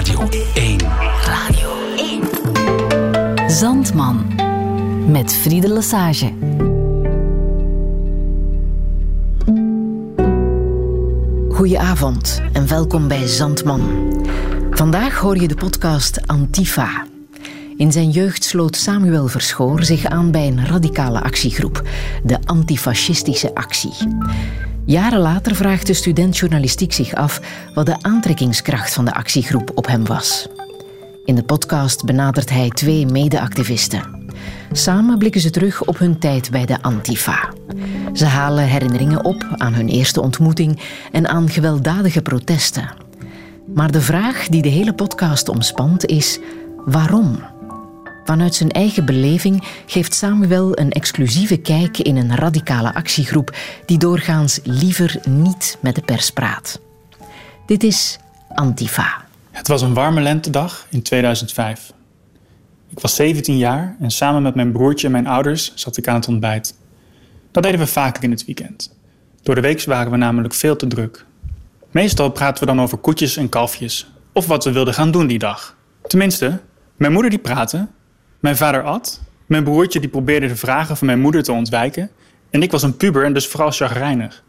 Radio 1. Radio 1. Zandman. Met Friede Lesage. Goedenavond en welkom bij Zandman. Vandaag hoor je de podcast Antifa. In zijn jeugd sloot Samuel Verschoor zich aan bij een radicale actiegroep, de Antifascistische Actie. Jaren later vraagt de student journalistiek zich af wat de aantrekkingskracht van de actiegroep op hem was. In de podcast benadert hij twee mede-activisten. Samen blikken ze terug op hun tijd bij de Antifa. Ze halen herinneringen op aan hun eerste ontmoeting en aan gewelddadige protesten. Maar de vraag die de hele podcast omspant is: waarom? Vanuit zijn eigen beleving geeft Samuel een exclusieve kijk in een radicale actiegroep die doorgaans liever niet met de pers praat. Dit is Antifa. Het was een warme lentedag in 2005. Ik was 17 jaar en samen met mijn broertje en mijn ouders zat ik aan het ontbijt. Dat deden we vaker in het weekend. Door de week waren we namelijk veel te druk. Meestal praten we dan over koetjes en kalfjes of wat we wilden gaan doen die dag. Tenminste, mijn moeder die praatte mijn vader at. Mijn broertje die probeerde de vragen van mijn moeder te ontwijken. En ik was een puber en dus vooral chagrijnig.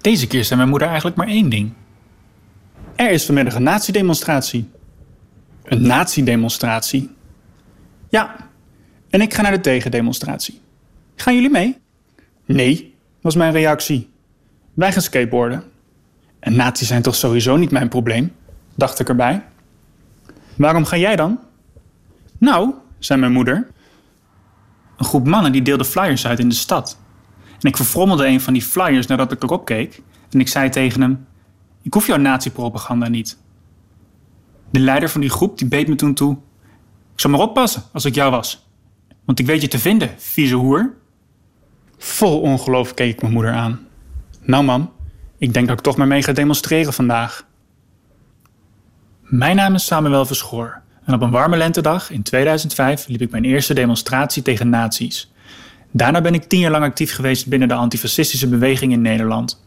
Deze keer zei mijn moeder eigenlijk maar één ding. Er is vanmiddag een natiedemonstratie. Een natiedemonstratie? Ja, en ik ga naar de tegendemonstratie. Gaan jullie mee? Nee, was mijn reactie. Wij gaan skateboarden. En nazi's zijn toch sowieso niet mijn probleem, dacht ik erbij. Waarom ga jij dan? Nou, zei mijn moeder. Een groep mannen die deelde flyers uit in de stad. En ik verfrommelde een van die flyers nadat ik erop keek. En ik zei tegen hem: Ik hoef jouw nazi-propaganda niet. De leider van die groep die beet me toen toe: Ik zou maar oppassen als ik jou was. Want ik weet je te vinden, vieze hoer. Vol ongeloof keek ik mijn moeder aan. Nou, mam, ik denk dat ik toch maar mee ga demonstreren vandaag. Mijn naam is Samuel Verschoor. En op een warme lentedag in 2005 liep ik mijn eerste demonstratie tegen nazi's. Daarna ben ik tien jaar lang actief geweest binnen de antifascistische beweging in Nederland.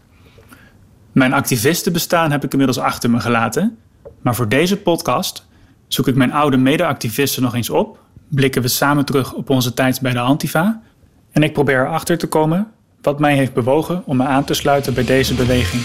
Mijn activistenbestaan heb ik inmiddels achter me gelaten, maar voor deze podcast zoek ik mijn oude mede-activisten nog eens op, blikken we samen terug op onze tijd bij de Antifa en ik probeer erachter te komen wat mij heeft bewogen om me aan te sluiten bij deze beweging.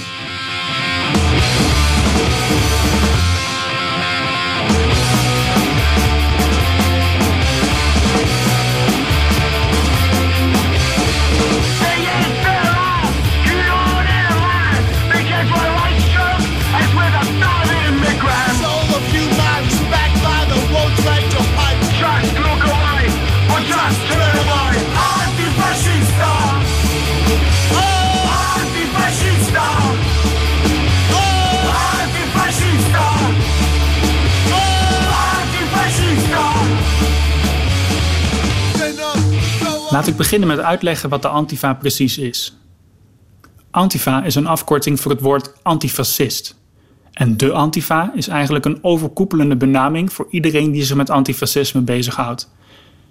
Laat ik beginnen met uitleggen wat de Antifa precies is. Antifa is een afkorting voor het woord antifascist. En de Antifa is eigenlijk een overkoepelende benaming voor iedereen die zich met antifascisme bezighoudt.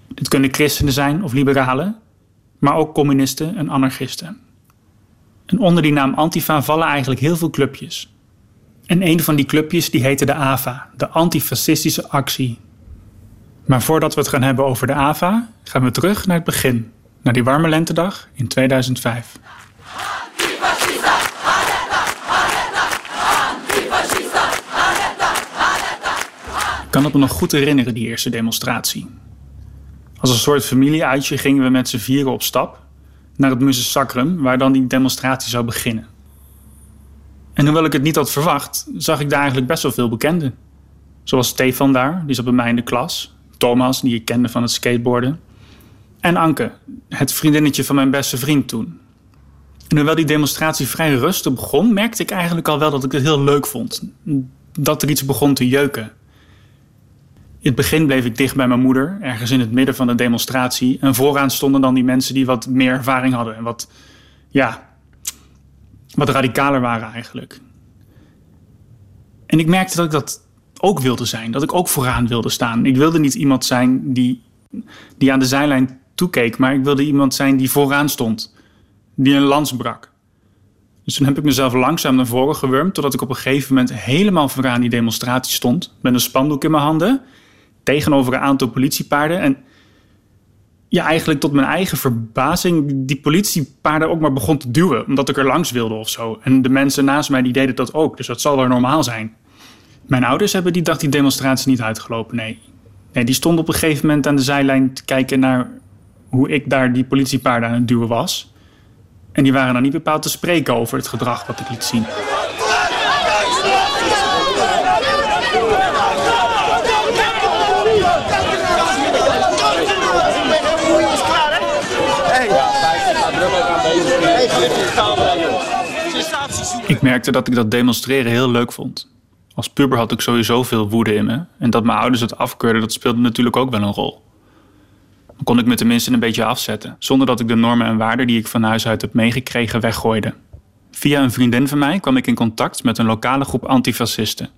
Dit kunnen christenen zijn of liberalen, maar ook communisten en anarchisten. En onder die naam Antifa vallen eigenlijk heel veel clubjes. En een van die clubjes die heette de AVA, de Antifascistische Actie. Maar voordat we het gaan hebben over de AVA, gaan we terug naar het begin, naar die warme lentedag in 2005. Ik kan het me nog goed herinneren, die eerste demonstratie. Als een soort familieuitje gingen we met z'n vieren op stap naar het Muze Sacrum, waar dan die demonstratie zou beginnen. En hoewel ik het niet had verwacht, zag ik daar eigenlijk best wel veel bekenden. Zoals Stefan daar, die zat bij mij in de klas. Thomas, die ik kende van het skateboarden. En Anke, het vriendinnetje van mijn beste vriend toen. En hoewel die demonstratie vrij rustig begon, merkte ik eigenlijk al wel dat ik het heel leuk vond. Dat er iets begon te jeuken. In het begin bleef ik dicht bij mijn moeder, ergens in het midden van de demonstratie. En vooraan stonden dan die mensen die wat meer ervaring hadden en wat, ja, wat radicaler waren eigenlijk. En ik merkte dat ik dat ook wilde zijn. Dat ik ook vooraan wilde staan. Ik wilde niet iemand zijn die, die aan de zijlijn toekeek, maar ik wilde iemand zijn die vooraan stond. Die een lans brak. Dus toen heb ik mezelf langzaam naar voren gewurmd, totdat ik op een gegeven moment helemaal vooraan die demonstratie stond, met een spandoek in mijn handen, tegenover een aantal politiepaarden. En ja, eigenlijk tot mijn eigen verbazing die politiepaarden ook maar begon te duwen, omdat ik er langs wilde of zo. En de mensen naast mij die deden dat ook, dus dat zal wel normaal zijn. Mijn ouders hebben die dag die demonstratie niet uitgelopen, nee. Nee, die stonden op een gegeven moment aan de zijlijn te kijken naar hoe ik daar die politiepaarden aan het duwen was. En die waren dan niet bepaald te spreken over het gedrag wat ik liet zien. Ik merkte dat ik dat demonstreren heel leuk vond. Als puber had ik sowieso veel woede in me. En dat mijn ouders het afkeurden, dat speelde natuurlijk ook wel een rol. Dan kon ik me tenminste een beetje afzetten, zonder dat ik de normen en waarden die ik van huis uit heb meegekregen weggooide. Via een vriendin van mij kwam ik in contact met een lokale groep antifascisten.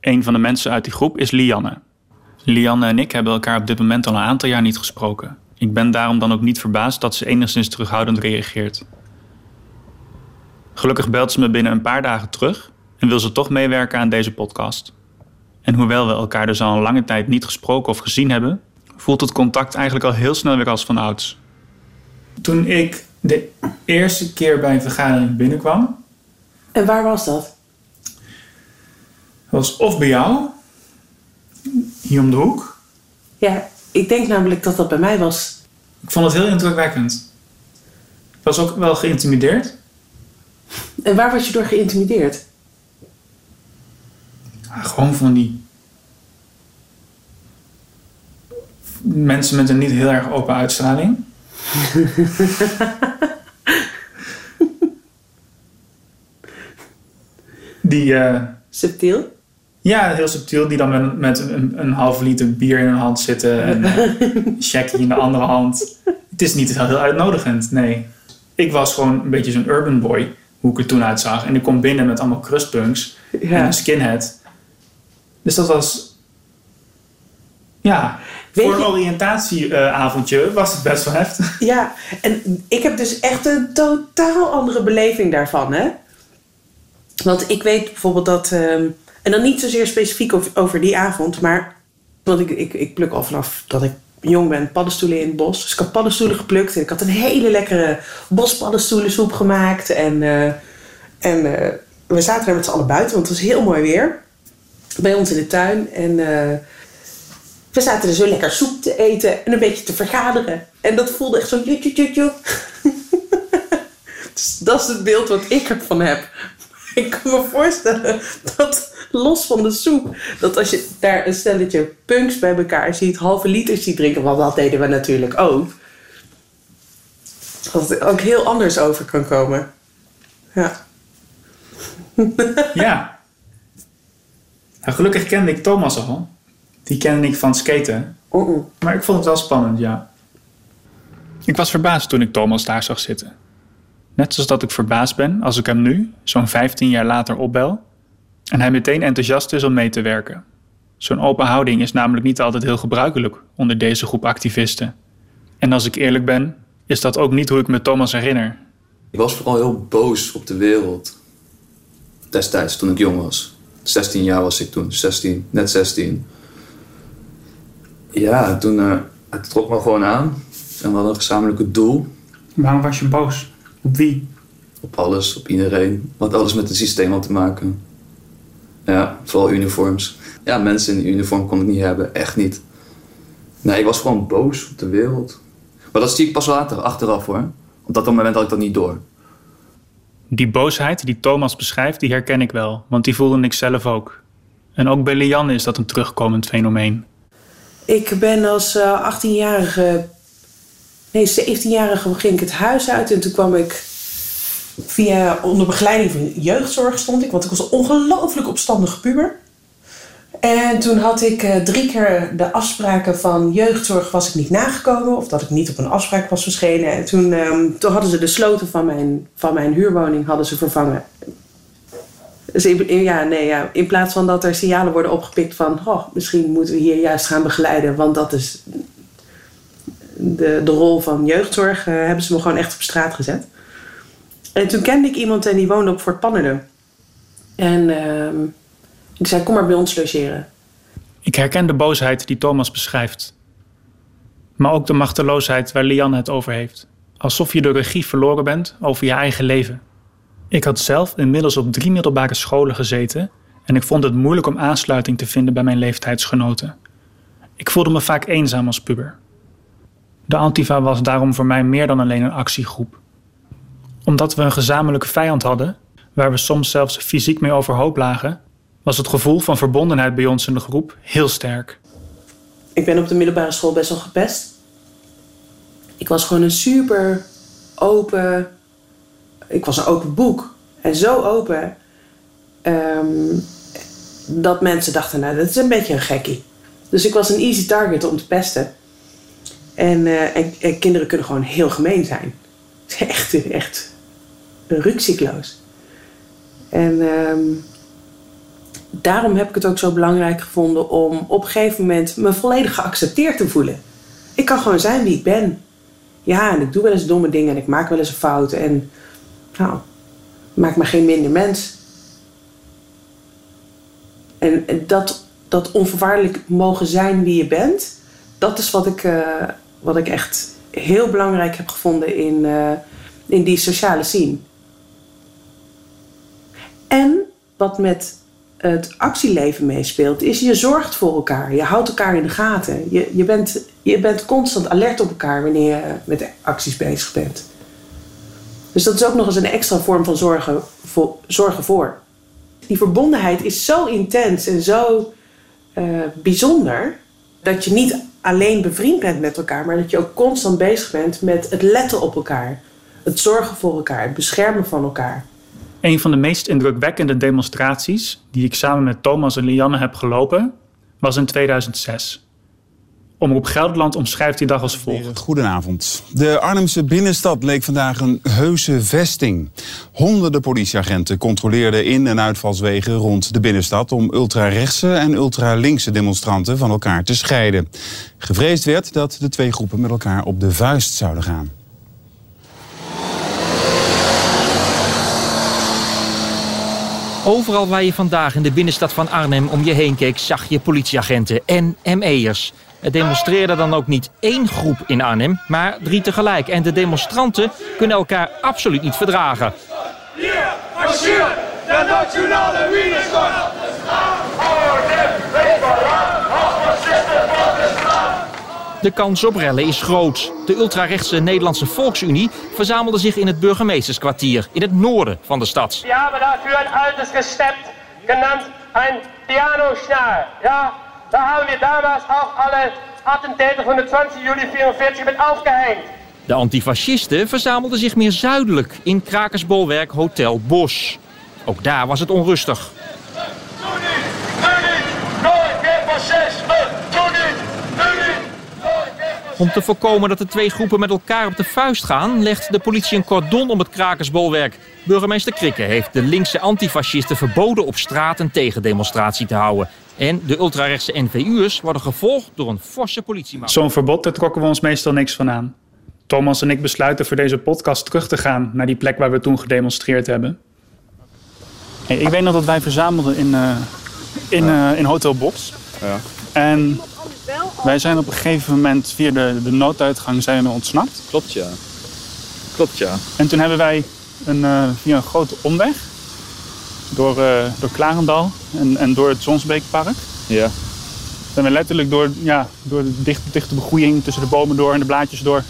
Een van de mensen uit die groep is Lianne. Lianne en ik hebben elkaar op dit moment al een aantal jaar niet gesproken. Ik ben daarom dan ook niet verbaasd dat ze enigszins terughoudend reageert. Gelukkig belt ze me binnen een paar dagen terug en wil ze toch meewerken aan deze podcast. En hoewel we elkaar dus al een lange tijd niet gesproken of gezien hebben, voelt het contact eigenlijk al heel snel weer als van ouds. Toen ik de eerste keer bij een vergadering binnenkwam. En waar was dat? was of bij jou, hier om de hoek. Ja, ik denk namelijk dat dat bij mij was. Ik vond het heel indrukwekkend. Ik was ook wel geïntimideerd. En waar was je door geïntimideerd? Gewoon van die mensen met een niet heel erg open uitstraling. die. Uh, subtiel? Ja, heel subtiel. Die dan met, met een, een halve liter bier in hun hand zitten en een checkje in de andere hand. Het is niet heel, heel uitnodigend, nee. Ik was gewoon een beetje zo'n urban boy, hoe ik er toen uitzag. En ik kom binnen met allemaal crustpunks en een skinhead. Dus dat was. Ja, voor een oriëntatieavondje was het best wel heftig. Ja, en ik heb dus echt een totaal andere beleving daarvan, hè? Want ik weet bijvoorbeeld dat. Ehm, en dan niet zozeer specifiek over die avond, maar. Want ik, ik, ik pluk al vanaf dat ik jong ben paddenstoelen in het bos. Dus ik had paddenstoelen geplukt en ik had een hele lekkere bospaddenstoelensoep gemaakt. En, uh, en uh, we zaten er met z'n allen buiten, want het was heel mooi weer bij ons in de tuin. En uh, we zaten er zo lekker soep te eten en een beetje te vergaderen. En dat voelde echt zo jutje dus dat is het beeld wat ik ervan heb. Ik kan me voorstellen dat los van de soep, dat als je daar een stelletje punks bij elkaar ziet, halve liters ziet drinken, want dat deden we natuurlijk ook, dat het ook heel anders over kan komen. Ja. Ja. Nou, gelukkig kende ik Thomas al. Die kende ik van skaten. Oh, Maar ik vond het wel spannend, ja. Ik was verbaasd toen ik Thomas daar zag zitten. Net zoals dat ik verbaasd ben als ik hem nu, zo'n 15 jaar later, opbel en hij meteen enthousiast is om mee te werken. Zo'n open houding is namelijk niet altijd heel gebruikelijk onder deze groep activisten. En als ik eerlijk ben, is dat ook niet hoe ik me Thomas herinner. Ik was vooral heel boos op de wereld. Destijds, toen ik jong was. 16 jaar was ik toen, 16, net 16. Ja, toen uh, het trok me gewoon aan. En we hadden een gezamenlijk doel. Waarom was je boos? Op wie? Op alles, op iedereen. Wat alles met het systeem had te maken. Ja, vooral uniforms. Ja, mensen in uniform kon ik niet hebben, echt niet. Nee, ik was gewoon boos op de wereld. Maar dat zie ik pas later, achteraf hoor. Op dat moment had ik dat niet door. Die boosheid die Thomas beschrijft, die herken ik wel, want die voelde ik zelf ook. En ook bij Lianne is dat een terugkomend fenomeen. Ik ben als 18-jarige, nee 17-jarige ging ik het huis uit en toen kwam ik via onder begeleiding van jeugdzorg stond ik, want ik was een ongelooflijk opstandige puber. En toen had ik uh, drie keer de afspraken van jeugdzorg was ik niet nagekomen. Of dat ik niet op een afspraak was verschenen. En toen, um, toen hadden ze de sloten van mijn, van mijn huurwoning hadden ze vervangen. Dus in, ja, nee, ja, in plaats van dat er signalen worden opgepikt van... Oh, misschien moeten we hier juist gaan begeleiden. Want dat is de, de rol van jeugdzorg. Uh, hebben ze me gewoon echt op straat gezet. En toen kende ik iemand en die woonde op Fort Pannerden. En ehm, ik zei, kom maar bij ons logeren. Ik herken de boosheid die Thomas beschrijft. Maar ook de machteloosheid waar Lianne het over heeft. Alsof je de regie verloren bent over je eigen leven. Ik had zelf inmiddels op drie middelbare scholen gezeten en ik vond het moeilijk om aansluiting te vinden bij mijn leeftijdsgenoten. Ik voelde me vaak eenzaam als puber. De Antifa was daarom voor mij meer dan alleen een actiegroep. Omdat we een gezamenlijke vijand hadden, waar we soms zelfs fysiek mee overhoop lagen, was het gevoel van verbondenheid bij ons in de groep heel sterk. Ik ben op de middelbare school best wel gepest. Ik was gewoon een super open. Ik was een open boek. En zo open. ehm, dat mensen dachten, nou, dat is een beetje een gekkie. Dus ik was een easy target om te pesten. En, eh, en, en kinderen kunnen gewoon heel gemeen zijn. Echt, echt rukzichtloos. En ehm, daarom heb ik het ook zo belangrijk gevonden om op een gegeven moment me volledig geaccepteerd te voelen. Ik kan gewoon zijn wie ik ben. Ja, en ik doe wel eens domme dingen en ik maak wel eens een fout. En nou, maak me geen minder mens. En, dat, dat onvoorwaardelijk mogen zijn wie je bent, dat is wat ik, eh, wat ik echt heel belangrijk heb gevonden in, eh, in die sociale scene. En wat met het actieleven meespeelt, is je zorgt voor elkaar. Je houdt elkaar in de gaten. Je, je, bent, je bent constant alert op elkaar wanneer je met acties bezig bent. Dus dat is ook nog eens een extra vorm van zorgen voor. Zorgen voor. Die verbondenheid is zo intens en zo eh, bijzonder dat je niet alleen bevriend bent met elkaar, maar dat je ook constant bezig bent met het letten op elkaar, het zorgen voor elkaar, het beschermen van elkaar. Een van de meest indrukwekkende demonstraties die ik samen met Thomas en Lianne heb gelopen, was in 2006. Omroep Gelderland omschrijft die dag als volgt. Goedenavond. De Arnhemse binnenstad leek vandaag een heuse vesting. Honderden politieagenten controleerden in- en uitvalswegen rond de binnenstad om ultrarechtse en ultralinkse demonstranten van elkaar te scheiden. Gevreesd werd dat de twee groepen met elkaar op de vuist zouden gaan. Overal waar je vandaag in de binnenstad van Arnhem om je heen keek, zag je politieagenten en ME'ers. Het demonstreerde dan ook niet één groep in Arnhem, maar drie tegelijk. En de demonstranten kunnen elkaar absoluut niet verdragen. Hier de nationale. Arnhem, weet waaraan, als fascisten van de straat. De kans op rellen is groot. De ultrarechtse Nederlandse Volksunie verzamelde zich in het burgemeesterskwartier in het noorden van de stad. Wir haben dafür ein altes Gestept genannt, ein Pianoschnall. Ja, da haben wir damals auch alle Attentäter von der 20 Juli 44 mit aufgehängt. De antifascisten verzamelden zich meer zuidelijk in krakersbolwerk Hotel Bos. Ook daar was het onrustig. Doe niet, doe niet, nooit meer fascisme. Doe niet, doe niet, nooit meer fascisme. Om te voorkomen dat de twee groepen met elkaar op de vuist gaan, legt de politie een cordon om het krakersbolwerk. Burgemeester Krikke heeft de linkse antifascisten verboden op straat een tegendemonstratie te houden. En de ultrarechtse NVU'ers worden gevolgd door een forse politiemacht. Zo'n verbod, daar trokken we ons meestal niks van aan. Thomas en ik besluiten voor deze podcast terug te gaan naar die plek waar we toen gedemonstreerd hebben. Hey, ik weet nog dat wij verzamelden in, eh, in, eh, in Hotel Box. Ja. En wij zijn op een gegeven moment via de, de nooduitgang zijn we ontsnapt. Klopt ja. Klopt ja. En toen hebben wij een, eh, via een grote omweg door, eh, door Klarendal en, en door het Zonsbeekpark. Ja. Zijn we letterlijk door, ja, door de dichte, dichte begroeiing tussen de bomen door en de blaadjes door.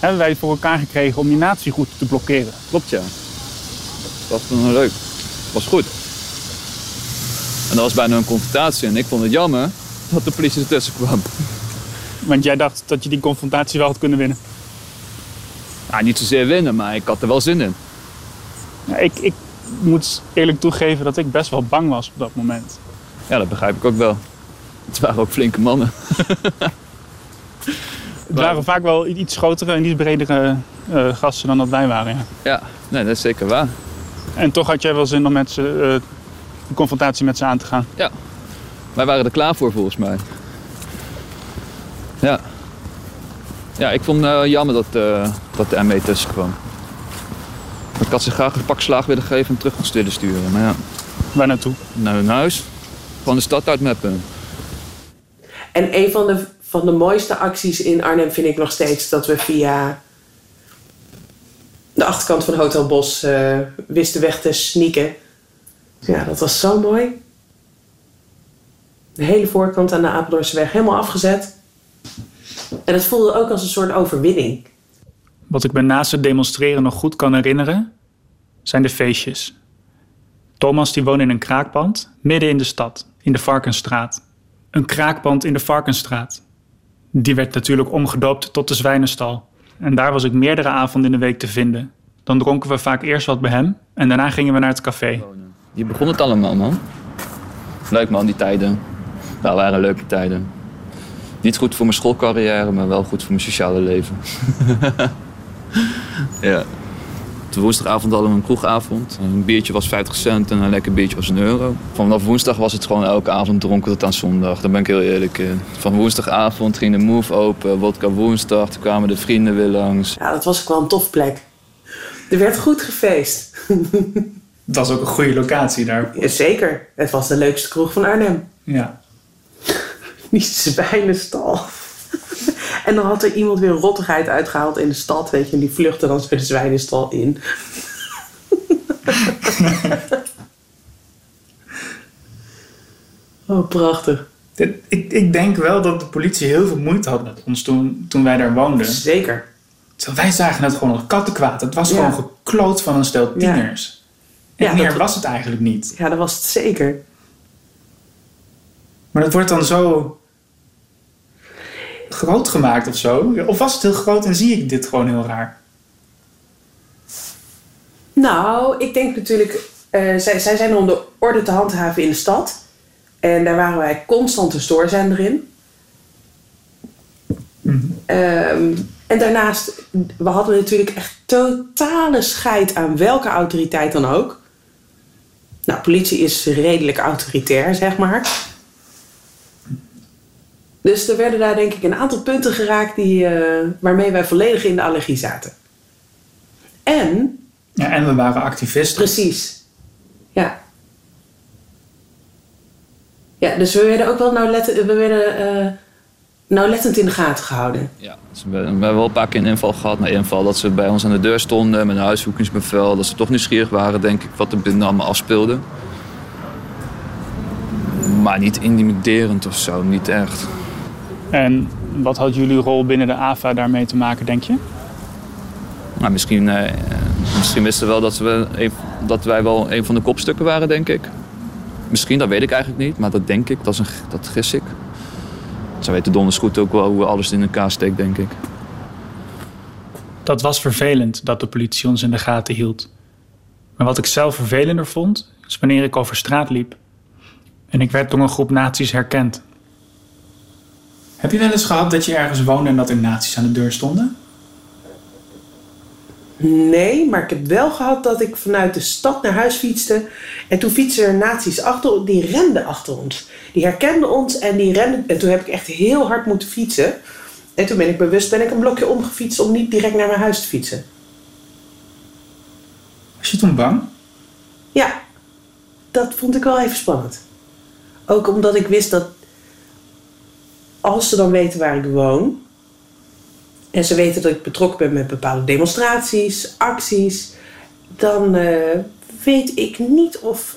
Hebben wij voor elkaar gekregen om die natieroute te blokkeren. Klopt ja. Dat was leuk. Was goed. En dat was bijna een confrontatie en ik vond het jammer dat de politie ertussen kwam. Want jij dacht dat je die confrontatie wel had kunnen winnen. Ja, niet zozeer winnen, maar ik had er wel zin in. Ja, ik, ik moet eerlijk toegeven dat ik best wel bang was op dat moment. Ja, dat begrijp ik ook wel. Het waren ook flinke mannen. Het waren vaak wel iets grotere en iets bredere eh, gasten dan dat wij waren. Ja. Ja, nee, dat is zeker waar. En toch had jij wel zin om met ze, eh, een confrontatie met ze aan te gaan. Ja. Wij waren er klaar voor volgens mij. Ja. Ja, ik vond het jammer dat, eh, dat de ME tussen kwam. Ik had ze graag een pak slaag willen geven en terug willen sturen. Maar ja. Waar naartoe? Naar hun huis. Gewoon de stad uitmappen. En een van de, van de mooiste acties in Arnhem vind ik nog steeds dat we via de achterkant van Hotel Bos eh, wisten weg te sneaken. Ja, dat was zo mooi. De hele voorkant aan de Apeldoornseweg helemaal afgezet. En het voelde ook als een soort overwinning. Wat ik me naast het demonstreren nog goed kan herinneren, zijn de feestjes. Thomas die woonde in een kraakpand midden in de stad, in de Varkenstraat. Een kraakpand in de Varkenstraat. Die werd natuurlijk omgedoopt tot de Zwijnenstal. En daar was ik meerdere avonden in de week te vinden. Dan dronken we vaak eerst wat bij hem en daarna gingen we naar het café. Hier begon het allemaal, man. Leuk man, die tijden. Dat waren leuke tijden. Niet goed voor mijn schoolcarrière, maar wel goed voor mijn sociale leven. ja. De woensdagavond hadden we een kroegavond. Een biertje was 50 cent en een lekker biertje was een euro. Vanaf woensdag was het gewoon elke avond dronken tot aan zondag. Daar ben ik heel eerlijk in. Van woensdagavond ging de move open, wodka woensdag. Toen kwamen de vrienden weer langs. Ja, dat was ook wel een tof plek. Er werd goed gefeest. Het was ook een goede locatie daar. Zeker. Het was de leukste kroeg van Arnhem. Ja. Die zwijnenstal. en dan had er iemand weer rottigheid uitgehaald in de stad, weet je. En die vluchtte dan weer de zwijnenstal in. oh, prachtig. Ik, ik denk wel dat de politie heel veel moeite had met ons toen, toen wij daar woonden. Zeker. Terwijl wij zagen het gewoon als kattenkwaad. Het was Ja. gewoon gekloot van een stel Ja. tieners. En Ja, meer dat- was het eigenlijk niet. Ja, dat was het zeker. Maar dat wordt dan zo groot gemaakt of zo. Of was het heel groot en zie ik dit gewoon heel raar? Nou, ik denk natuurlijk, eh, zij, zij zijn om de orde te handhaven in de stad. En daar waren wij constant een stoorzender in. Ehm, en daarnaast, we hadden natuurlijk echt totale scheid aan welke autoriteit dan ook. Nou, politie is redelijk autoritair, zeg maar. Dus er werden daar denk ik een aantal punten geraakt die, eh, waarmee wij volledig in de allergie zaten. En Ja, en we waren activisten. Precies. Ja. Ja, dus we werden ook wel nauwlettend, we werden, eh, nauwlettend in de gaten gehouden. Ja, dus we, we hebben wel een paar keer een inval gehad. Na inval dat ze bij ons aan de deur stonden met een huiszoekingsbevel. Dat ze toch nieuwsgierig waren, denk ik, wat er binnen allemaal afspeelde. Maar niet intimiderend of zo, niet echt. En wat had jullie rol binnen de AVA daarmee te maken, denk je? Maar misschien, eh, misschien wisten we wel dat, we een, dat wij wel een van de kopstukken waren, denk ik. Misschien, dat weet ik eigenlijk niet, maar dat denk ik, dat, is een, dat gis ik. Ze weten donders goed ook wel hoe alles in elkaar steekt, denk ik. Dat was vervelend dat de politie ons in de gaten hield. Maar wat ik zelf vervelender vond, is wanneer ik over straat liep. En ik werd door een groep nazi's herkend. Heb je wel eens gehad dat je ergens woonde en dat er nazi's aan de deur stonden? Nee, maar ik heb wel gehad dat ik vanuit de stad naar huis fietste. En toen fietsen er nazi's achter ons, die renden achter ons. Die herkenden ons en die renden. En toen heb ik echt heel hard moeten fietsen. En toen ben ik bewust ben ik een blokje omgefietst om niet direct naar mijn huis te fietsen. Was je toen bang? Ja, dat vond ik wel even spannend. Ook omdat ik wist dat als ze dan weten waar ik woon. En ze weten dat ik betrokken ben met bepaalde demonstraties, acties. Dan eh, weet ik niet of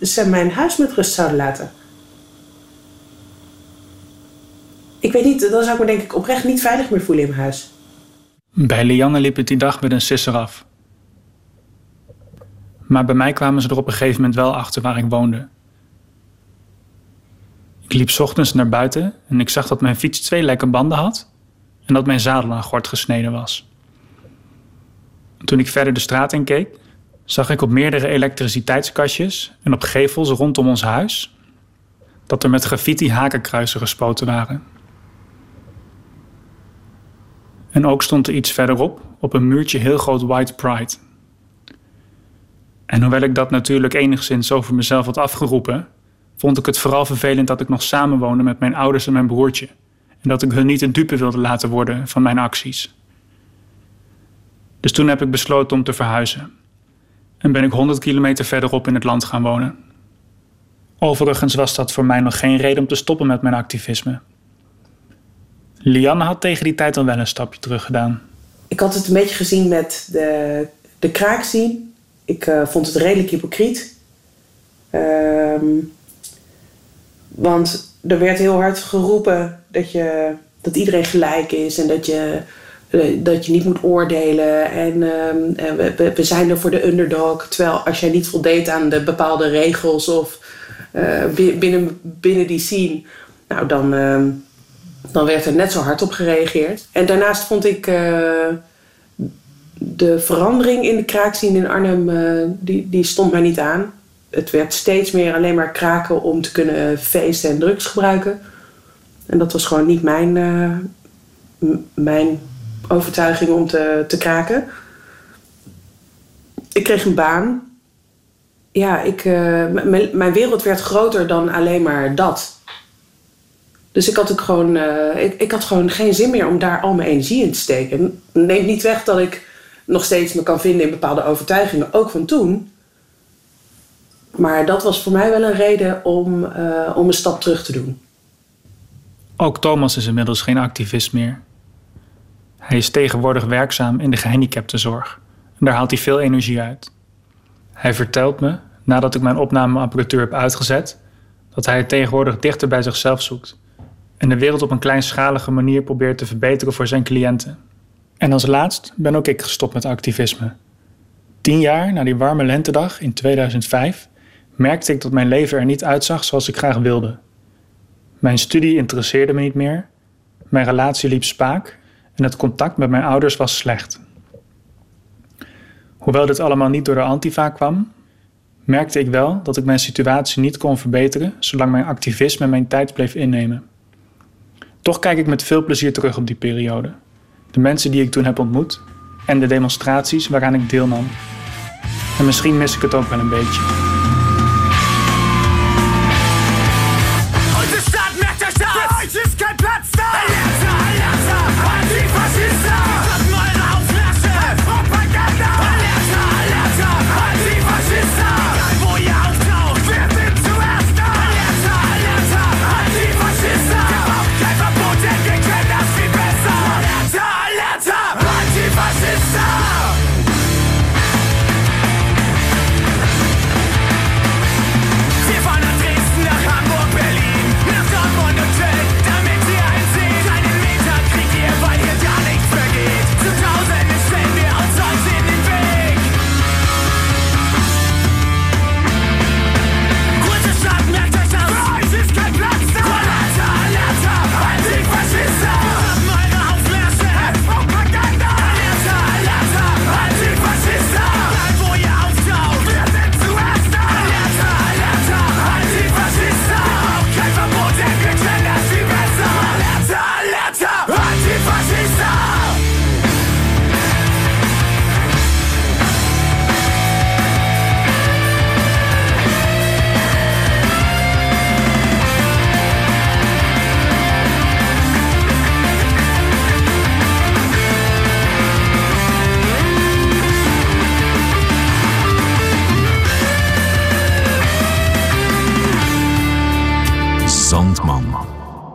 ze mijn huis met rust zouden laten. Ik weet niet, dan zou ik me denk ik oprecht niet veilig meer voelen in mijn huis. Bij Lianne liep het die dag met een sisser af. Maar bij mij kwamen ze er op een gegeven moment wel achter waar ik woonde. Ik liep ochtends naar buiten en ik zag dat mijn fiets twee lekke banden had en dat mijn zadel aan gort gesneden was. Toen ik verder de straat in keek, zag ik op meerdere elektriciteitskastjes en op gevels rondom ons huis dat er met graffiti hakenkruisen gespoten waren. En ook stond er iets verderop op een muurtje heel groot White Pride. En hoewel ik dat natuurlijk enigszins over mezelf had afgeroepen, vond ik het vooral vervelend dat ik nog samenwoonde met mijn ouders en mijn broertje. En dat ik hun niet een dupe wilde laten worden van mijn acties. Dus toen heb ik besloten om te verhuizen. en ben ik 100 kilometer verderop in het land gaan wonen. Overigens was dat voor mij nog geen reden om te stoppen met mijn activisme. Lianne had tegen die tijd al wel een stapje terug gedaan. Ik had het een beetje gezien met de, de kraakzien. Ik uh, vond het redelijk hypocriet. Um, want er werd heel hard geroepen dat, je, dat iedereen gelijk is en dat je, eh, dat je niet moet oordelen. En, um, we, we, zijn er voor de underdog. Terwijl als jij niet voldeed aan de bepaalde regels of uh, binnen, binnen die scene, nou dan, uh, dan werd er net zo hard op gereageerd. En daarnaast vond ik de verandering in de kraakscene in Arnhem, die, die stond mij niet aan het werd steeds meer alleen maar kraken om te kunnen feesten en drugs gebruiken. En dat was gewoon niet mijn, uh, mijn overtuiging om te, te kraken. Ik kreeg een baan. Ja, ik, uh, mijn wereld werd groter dan alleen maar dat. Dus ik had ook gewoon, uh, ik, ik had gewoon geen zin meer om daar al mijn energie in te steken. Neemt niet weg dat ik nog steeds me kan vinden in bepaalde overtuigingen, ook van toen. Maar dat was voor mij wel een reden om, uh, om een stap terug te doen. Ook Thomas is inmiddels geen activist meer. Hij is tegenwoordig werkzaam in de gehandicaptenzorg en daar haalt hij veel energie uit. Hij vertelt me, nadat ik mijn opnameapparatuur heb uitgezet, dat hij het tegenwoordig dichter bij zichzelf zoekt en de wereld op een kleinschalige manier probeert te verbeteren voor zijn cliënten. En als laatst ben ook ik gestopt met activisme. Tien jaar na die warme lentedag in 2005 merkte ik dat mijn leven er niet uitzag zoals ik graag wilde. Mijn studie interesseerde me niet meer, mijn relatie liep spaak en het contact met mijn ouders was slecht. Hoewel dit allemaal niet door de antifa kwam, merkte ik wel dat ik mijn situatie niet kon verbeteren zolang mijn activisme mijn tijd bleef innemen. Toch kijk ik met veel plezier terug op die periode, de mensen die ik toen heb ontmoet en de demonstraties waaraan ik deelnam. En misschien mis ik het ook wel een beetje.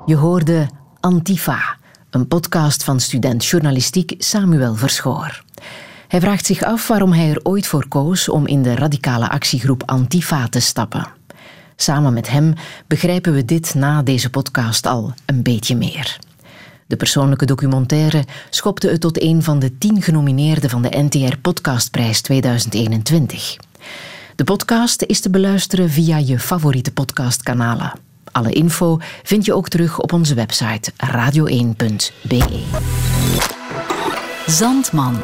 Je hoorde Antifa, een podcast van student journalistiek Samuel Verschoor. Hij vraagt zich af waarom hij er ooit voor koos om in de radicale actiegroep Antifa te stappen. Samen met hem begrijpen we dit na deze podcast al een beetje meer. De persoonlijke documentaire schopte het tot een van de tien genomineerden van de NTR Podcastprijs 2021. De podcast is te beluisteren via je favoriete podcastkanalen. Alle info vind je ook terug op onze website radio1.be. Zandman.